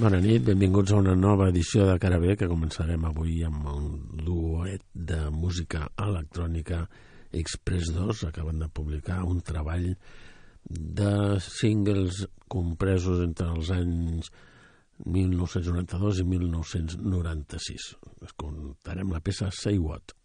Bona nit, benvinguts a una nova edició de Carabé que començarem avui amb un duet de música electrònica Express 2. Acaben de publicar un treball de singles compresos entre els anys 1992 i 1996. Escoltarem la peça Say What.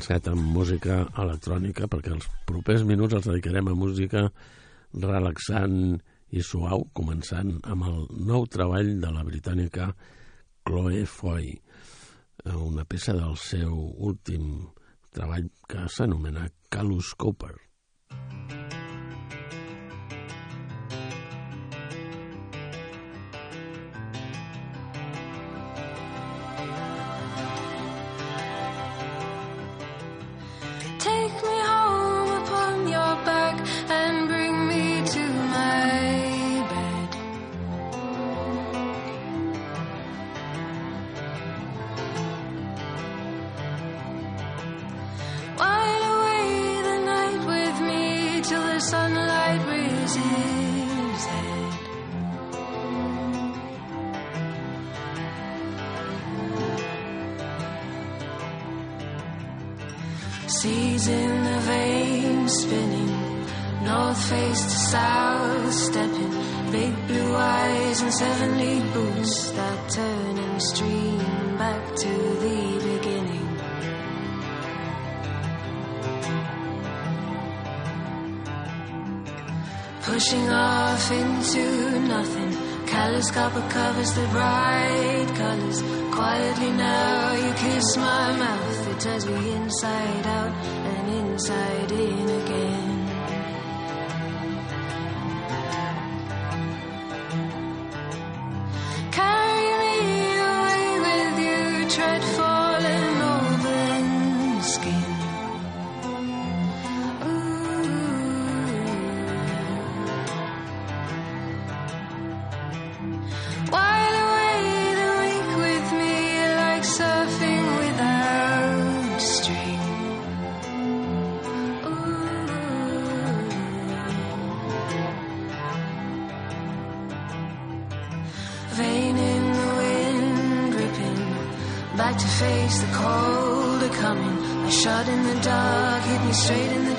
Començat amb música electrònica perquè els propers minuts els dedicarem a música relaxant i suau, començant amb el nou treball de la britànica Chloe Foy, una peça del seu últim treball que s'anomena Calus Cooper.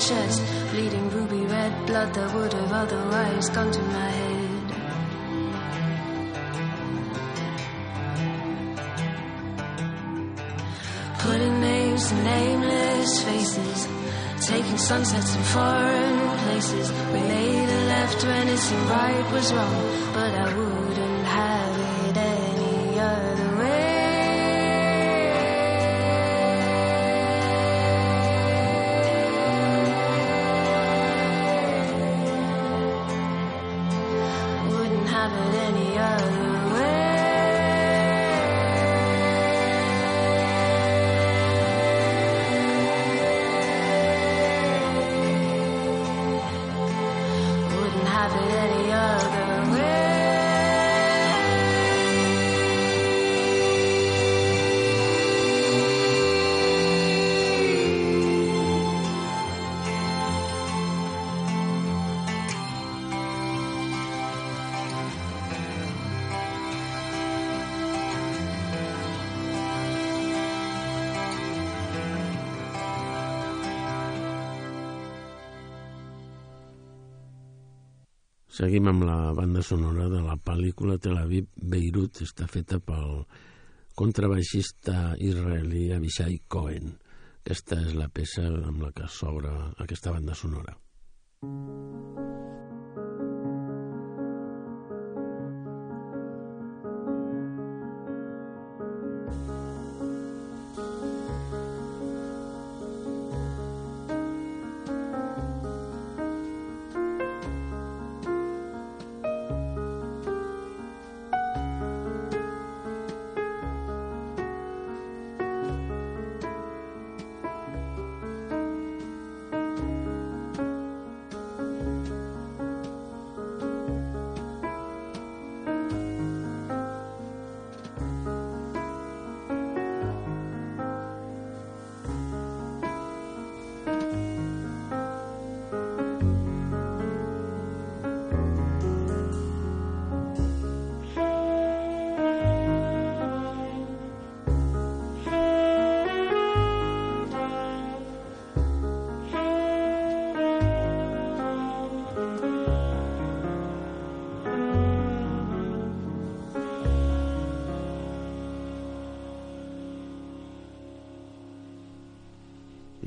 Chest, bleeding ruby red blood that would have otherwise gone to my head. Putting names to nameless faces, taking sunsets in foreign places. We made a left when it seemed right was wrong, but I wouldn't Seguim amb la banda sonora de la pel·lícula Tel Aviv Beirut. Està feta pel contrabaixista israelí Avishai Cohen. Aquesta és la peça amb la que s'obre aquesta banda sonora.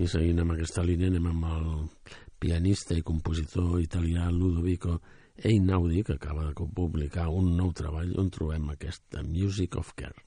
I seguint amb aquesta línia anem amb el pianista i compositor italià Ludovico Einaudi, que acaba de publicar un nou treball on trobem aquesta Music of Care.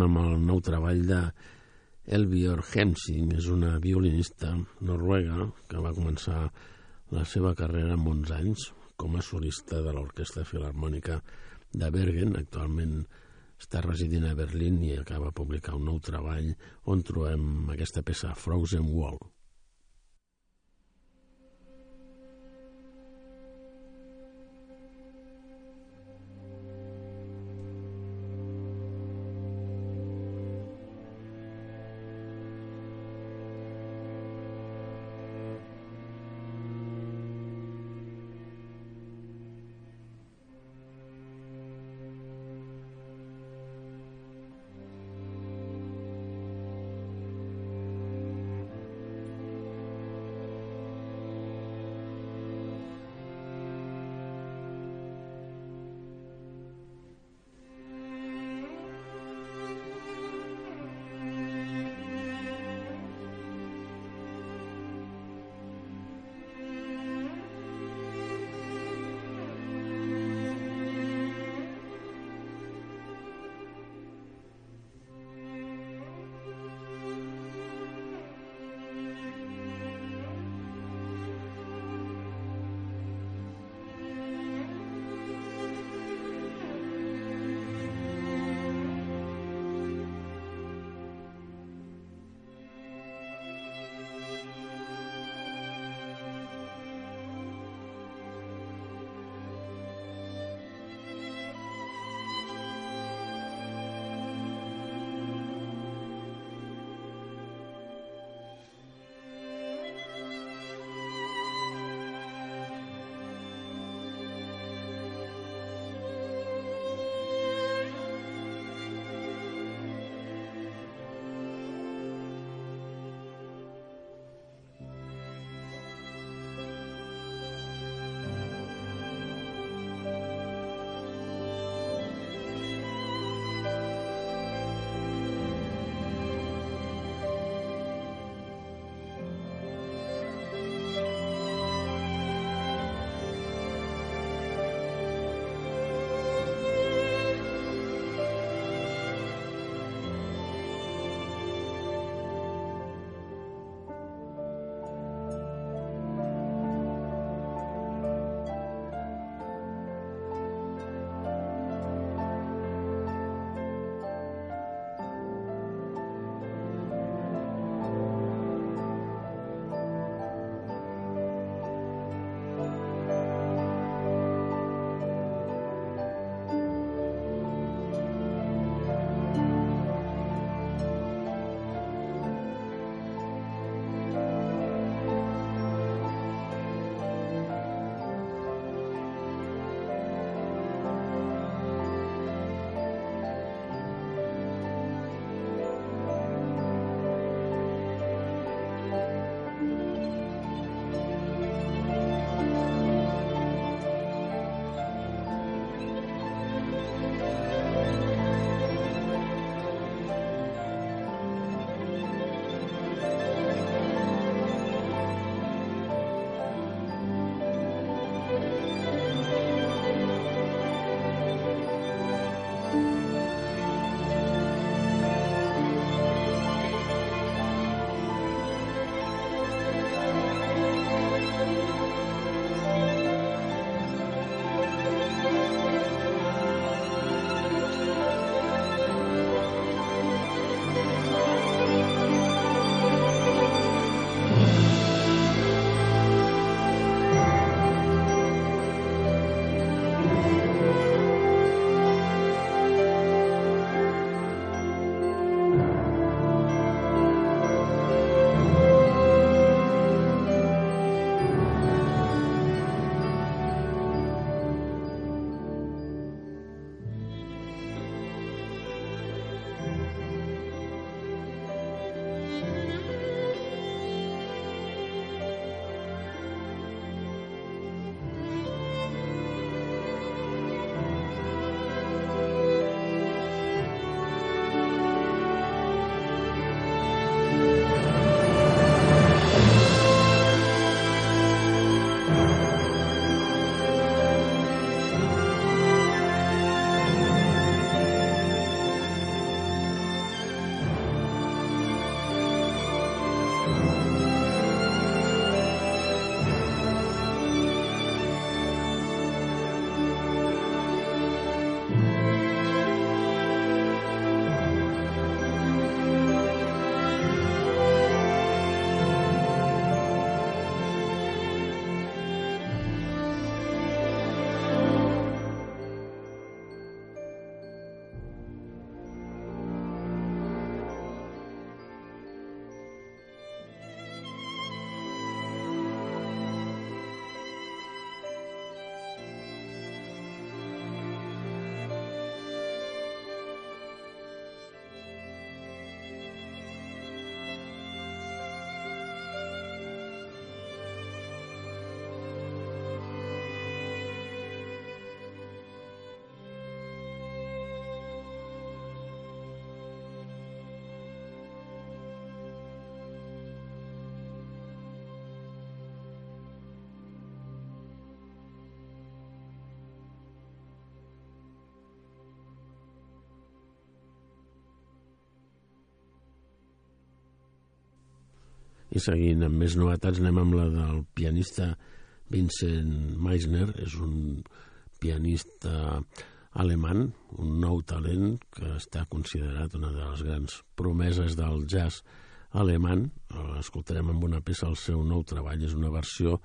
Anem amb el nou treball de Elvior Hemsing, és una violinista noruega que va començar la seva carrera amb 11 anys com a solista de l'Orquestra Filarmònica de Bergen, actualment està residint a Berlín i acaba de publicar un nou treball on trobem aquesta peça Frozen Wall. I seguint amb més novetats anem amb la del pianista Vincent Meisner, és un pianista alemany, un nou talent que està considerat una de les grans promeses del jazz alemany. Escoltarem amb una peça el seu nou treball, és una versió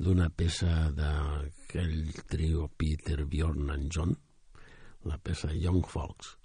d'una peça d'aquell trio Peter, Bjorn and John, la peça Young Folks.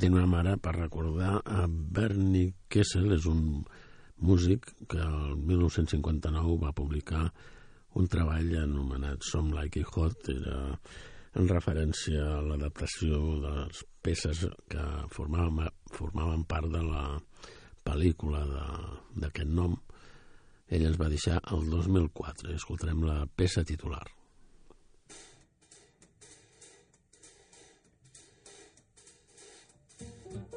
Continuem ara per recordar a Bernie Kessel, és un músic que el 1959 va publicar un treball anomenat Some Like It Hot, era en referència a l'adaptació de les peces que formaven, formaven part de la pel·lícula d'aquest nom. Ell ens va deixar el 2004. Escoltarem la peça titular.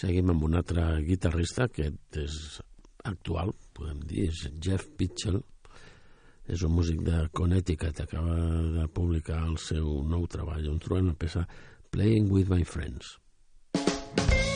Seguim amb un altre guitarrista que és actual, podem dir, és Jeff Pitchell. És un músic de Connecticut, acaba de publicar el seu nou treball on trobem la peça Playing with My Friends. This is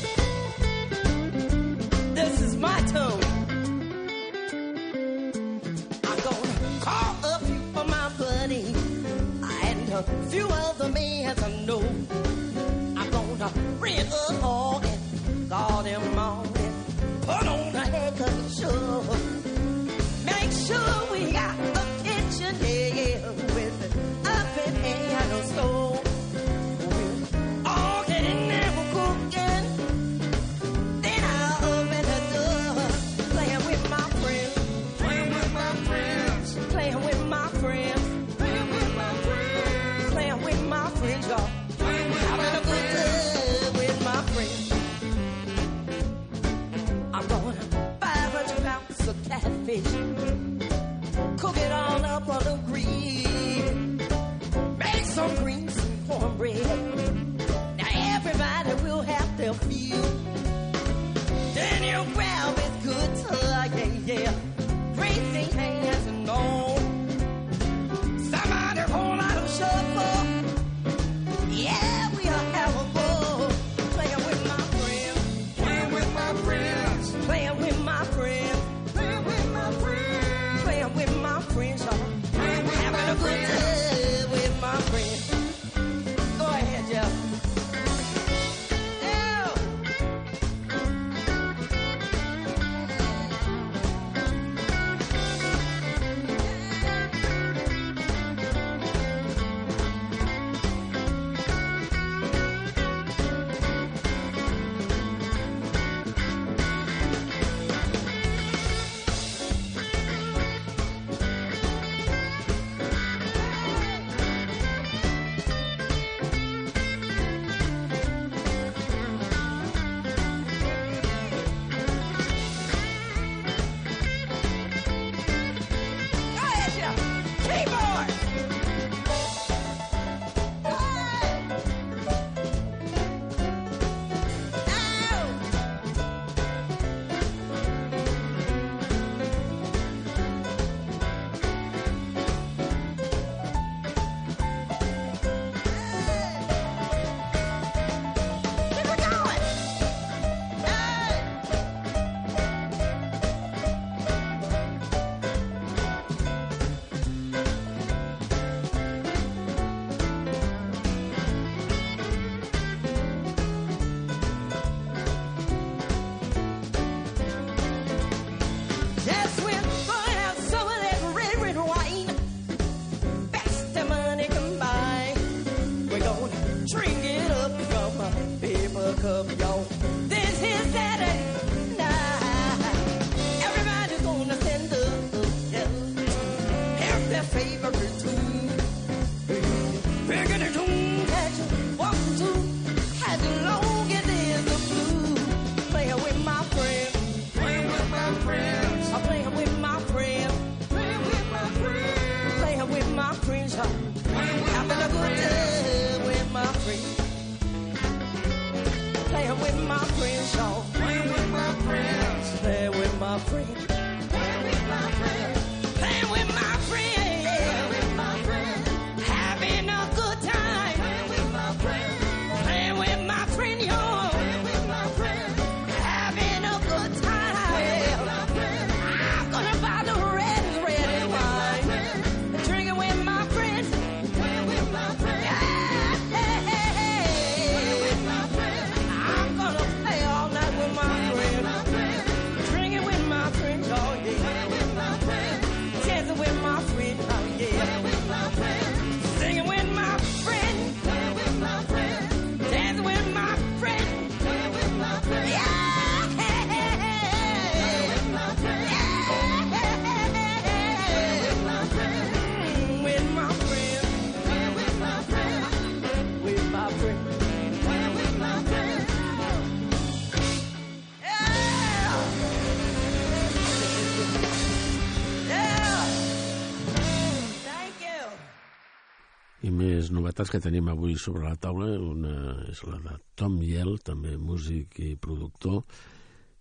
propostes que tenim avui sobre la taula, una és la de Tom Yell, també músic i productor,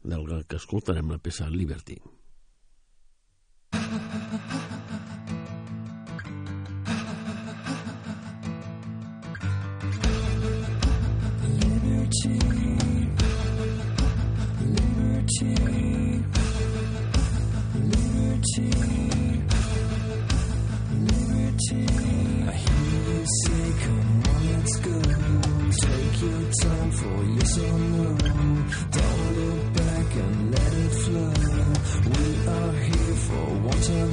del que escoltarem la peça Liberty.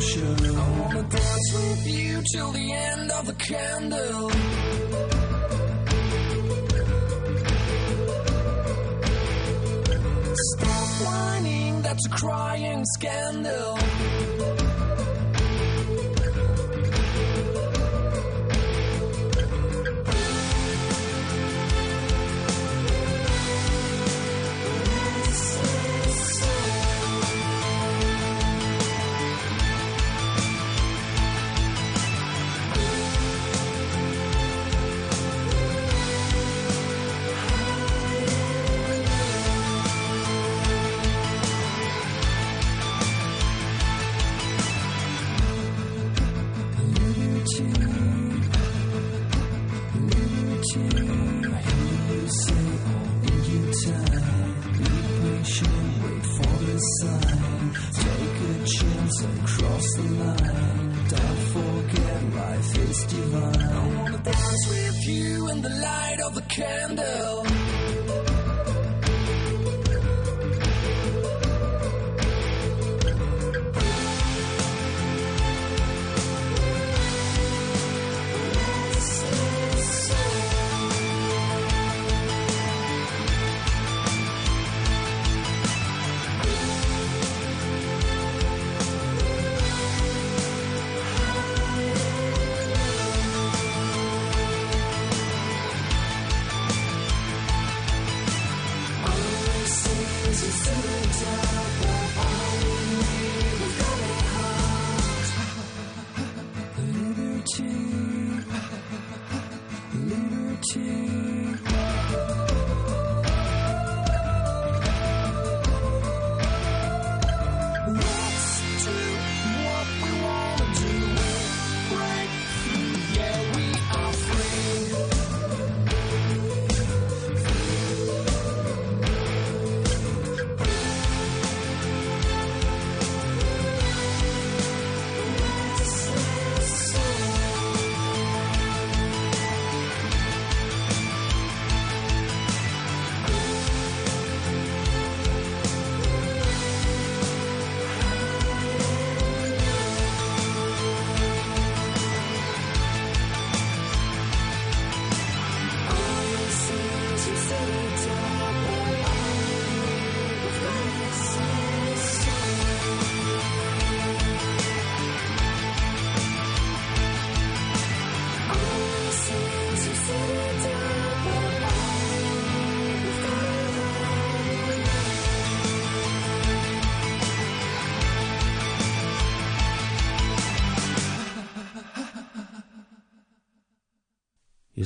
redemption. I wanna dance with you till the end of the candle. Stop whining, that's a crying scandal.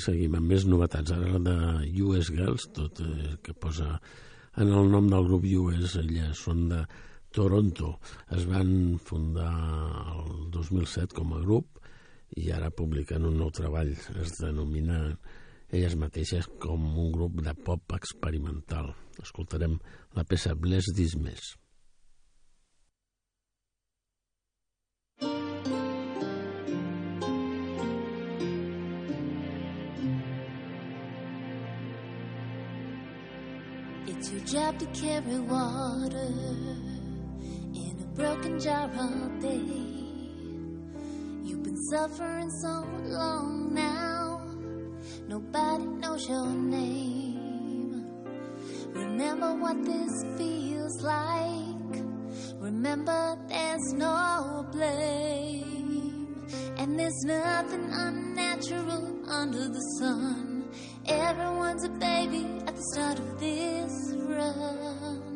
Seguim amb més novetats. Ara de US Girls, tot eh, que posa en el nom del grup US, elles són de Toronto. Es van fundar el 2007 com a grup i ara publiquen un nou treball. Es denomina elles mateixes com un grup de pop experimental. Escoltarem la peça Bless This It's your job to carry water in a broken jar all day. You've been suffering so long now, nobody knows your name. Remember what this feels like. Remember there's no blame, and there's nothing unnatural under the sun. Everyone's a baby the start of this run.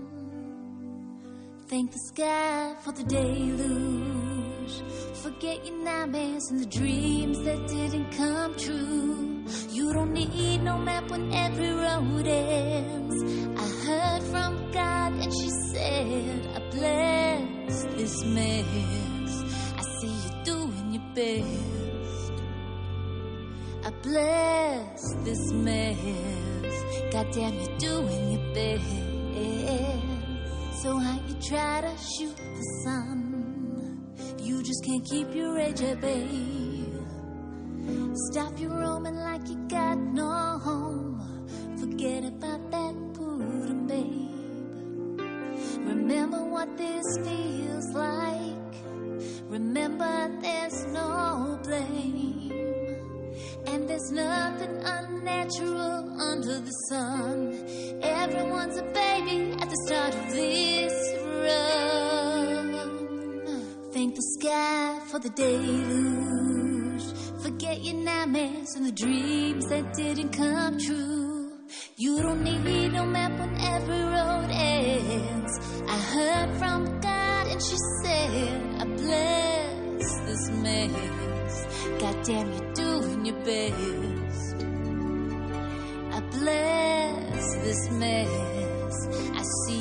Thank the sky for the deluge. Forget your nightmares and the dreams that didn't come true. You don't need no map when every road ends. I heard from God and she said, I bless this mess. I see you doing your best. Bless this mess. Goddamn, you're doing your best. So how you try to shoot the sun? You just can't keep your edge at bay. Stop your roaming like you got no home. Forget about that pudding, babe. Remember what this feels like. Remember there's no blame. And there's nothing unnatural under the sun. Everyone's a baby at the start of this run. Thank the sky for the deluge. Forget your nightmares and the dreams that didn't come true. You don't need no map when every road ends. I heard from God and she said, I bless this man. Goddamn, you're doing your best. I bless this mess. I see.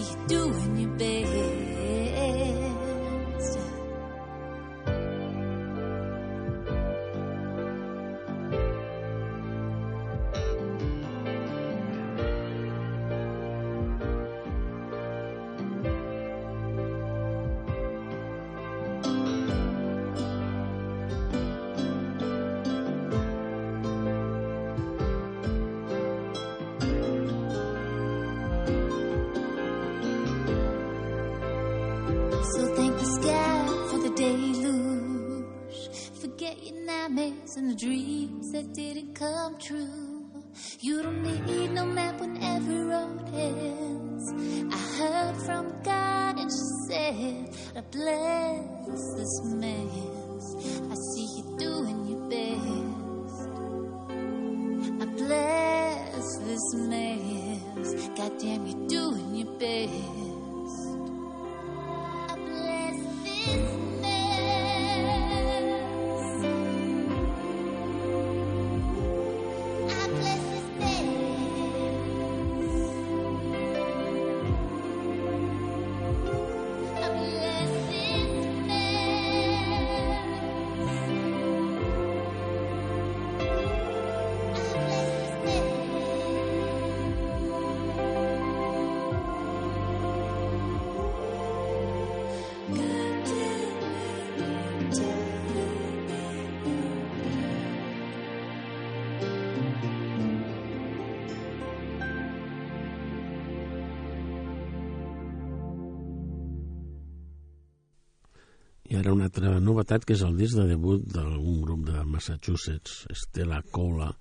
I ara una altra novetat, que és el disc de debut d'un grup de Massachusetts, Stella Cola,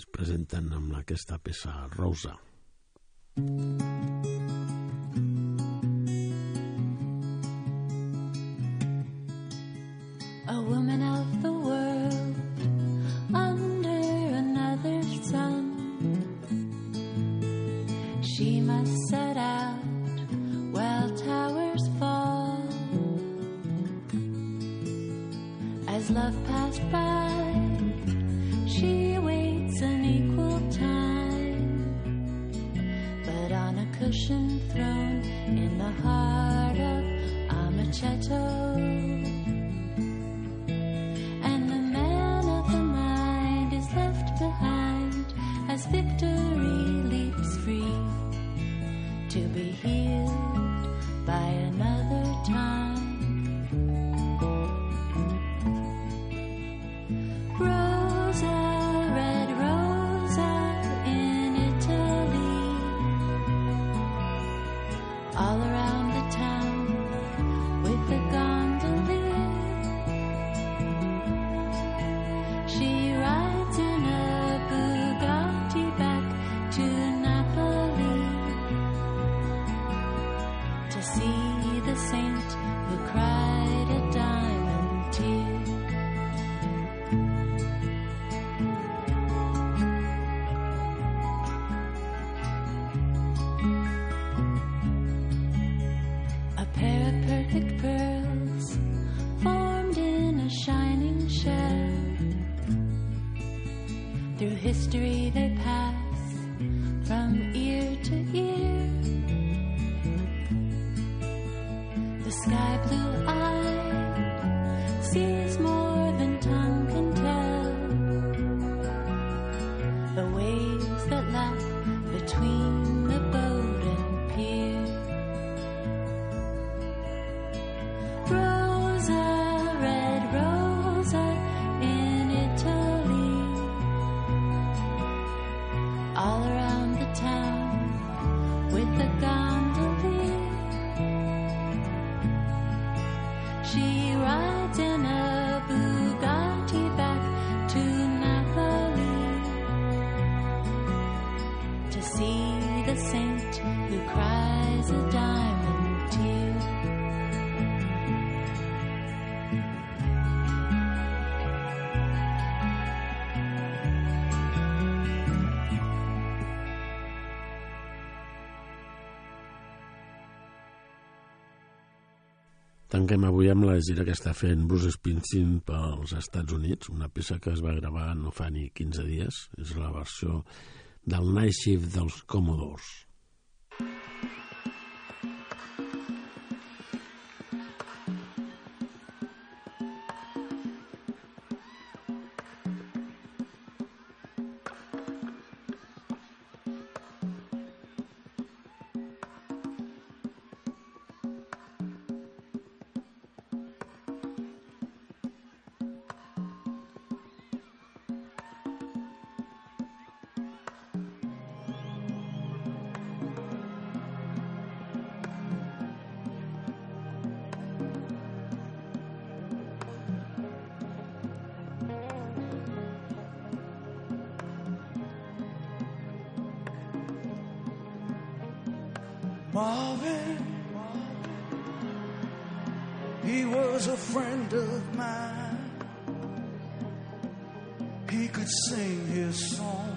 es presenten amb aquesta peça rosa. A woman history they pass. Tanquem avui amb la gira que està fent Bruce Springsteen pels Estats Units, una peça que es va gravar no fa ni 15 dies, és la versió del Night Shift dels Commodores. Marvin, he was a friend of mine. He could sing his song.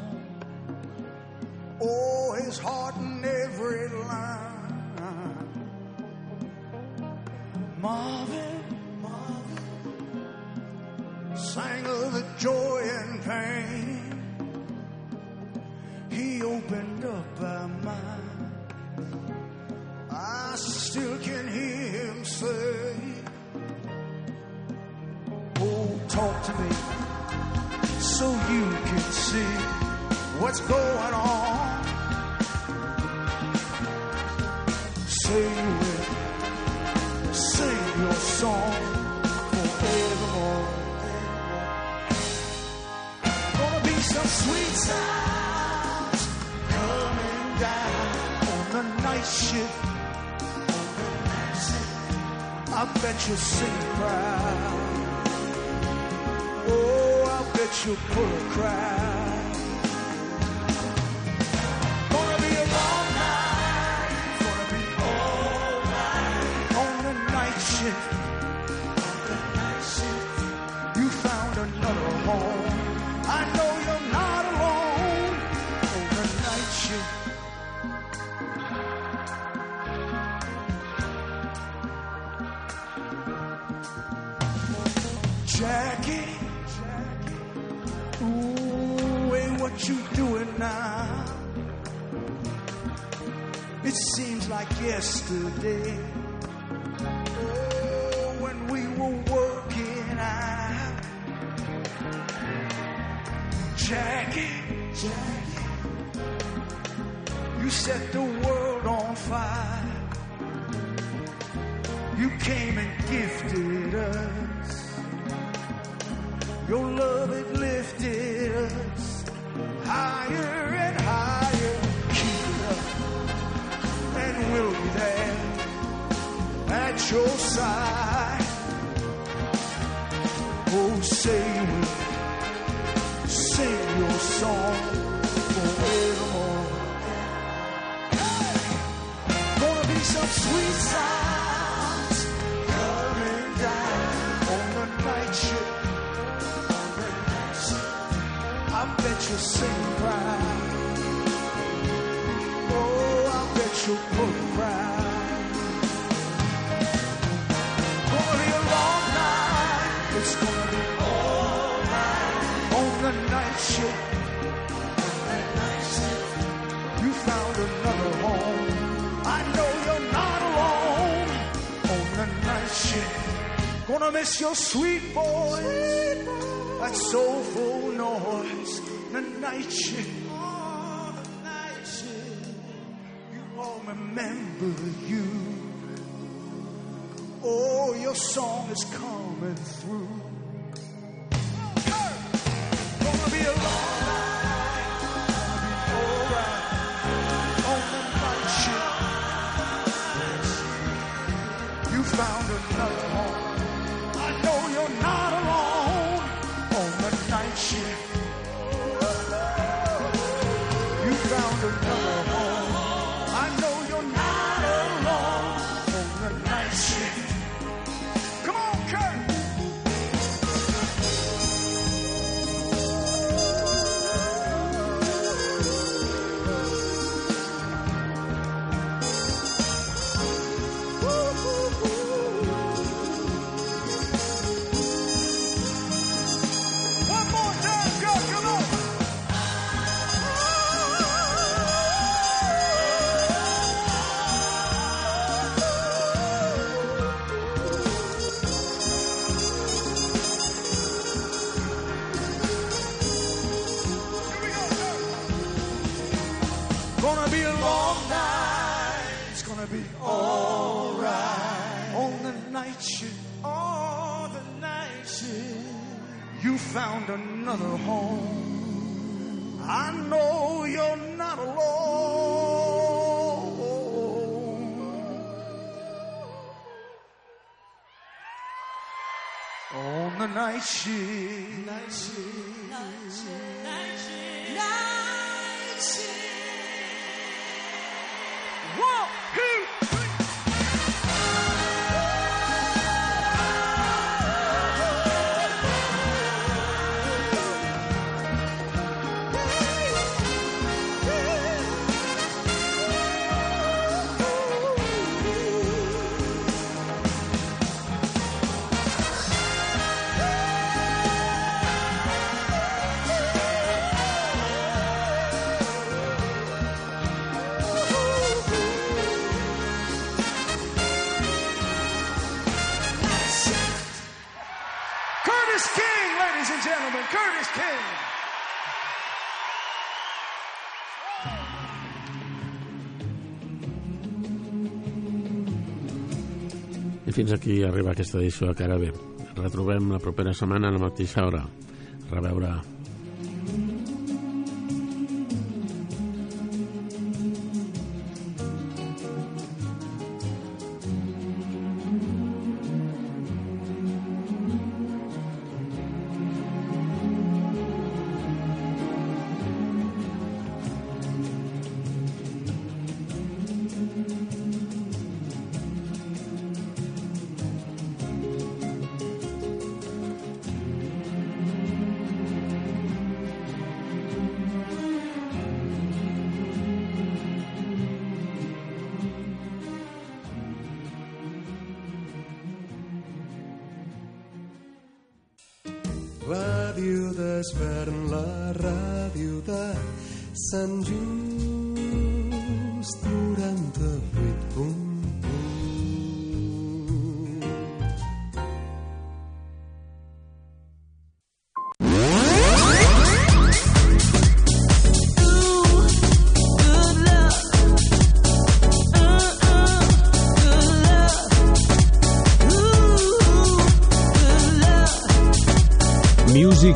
Jackie, ooh, hey, what you doing now? It seems like yesterday. Oh, when we were working out. Jackie, Jackie, you set the world on fire. You came and gifted us. Your love it lifted us higher and higher. Keep it up, and we'll be there at your side. Oh, say we sing your song forevermore. Gonna be some sweet sounds On the night shift. You found another home. I know you're not alone on the night shift. Gonna miss your sweet voice, that soulful noise, the night shift. Remember you. Oh, your song is coming through. 날씨. 날씨. Fins aquí arriba aquesta edició de Cara B. Retrobem la propera setmana a la mateixa hora. A reveure.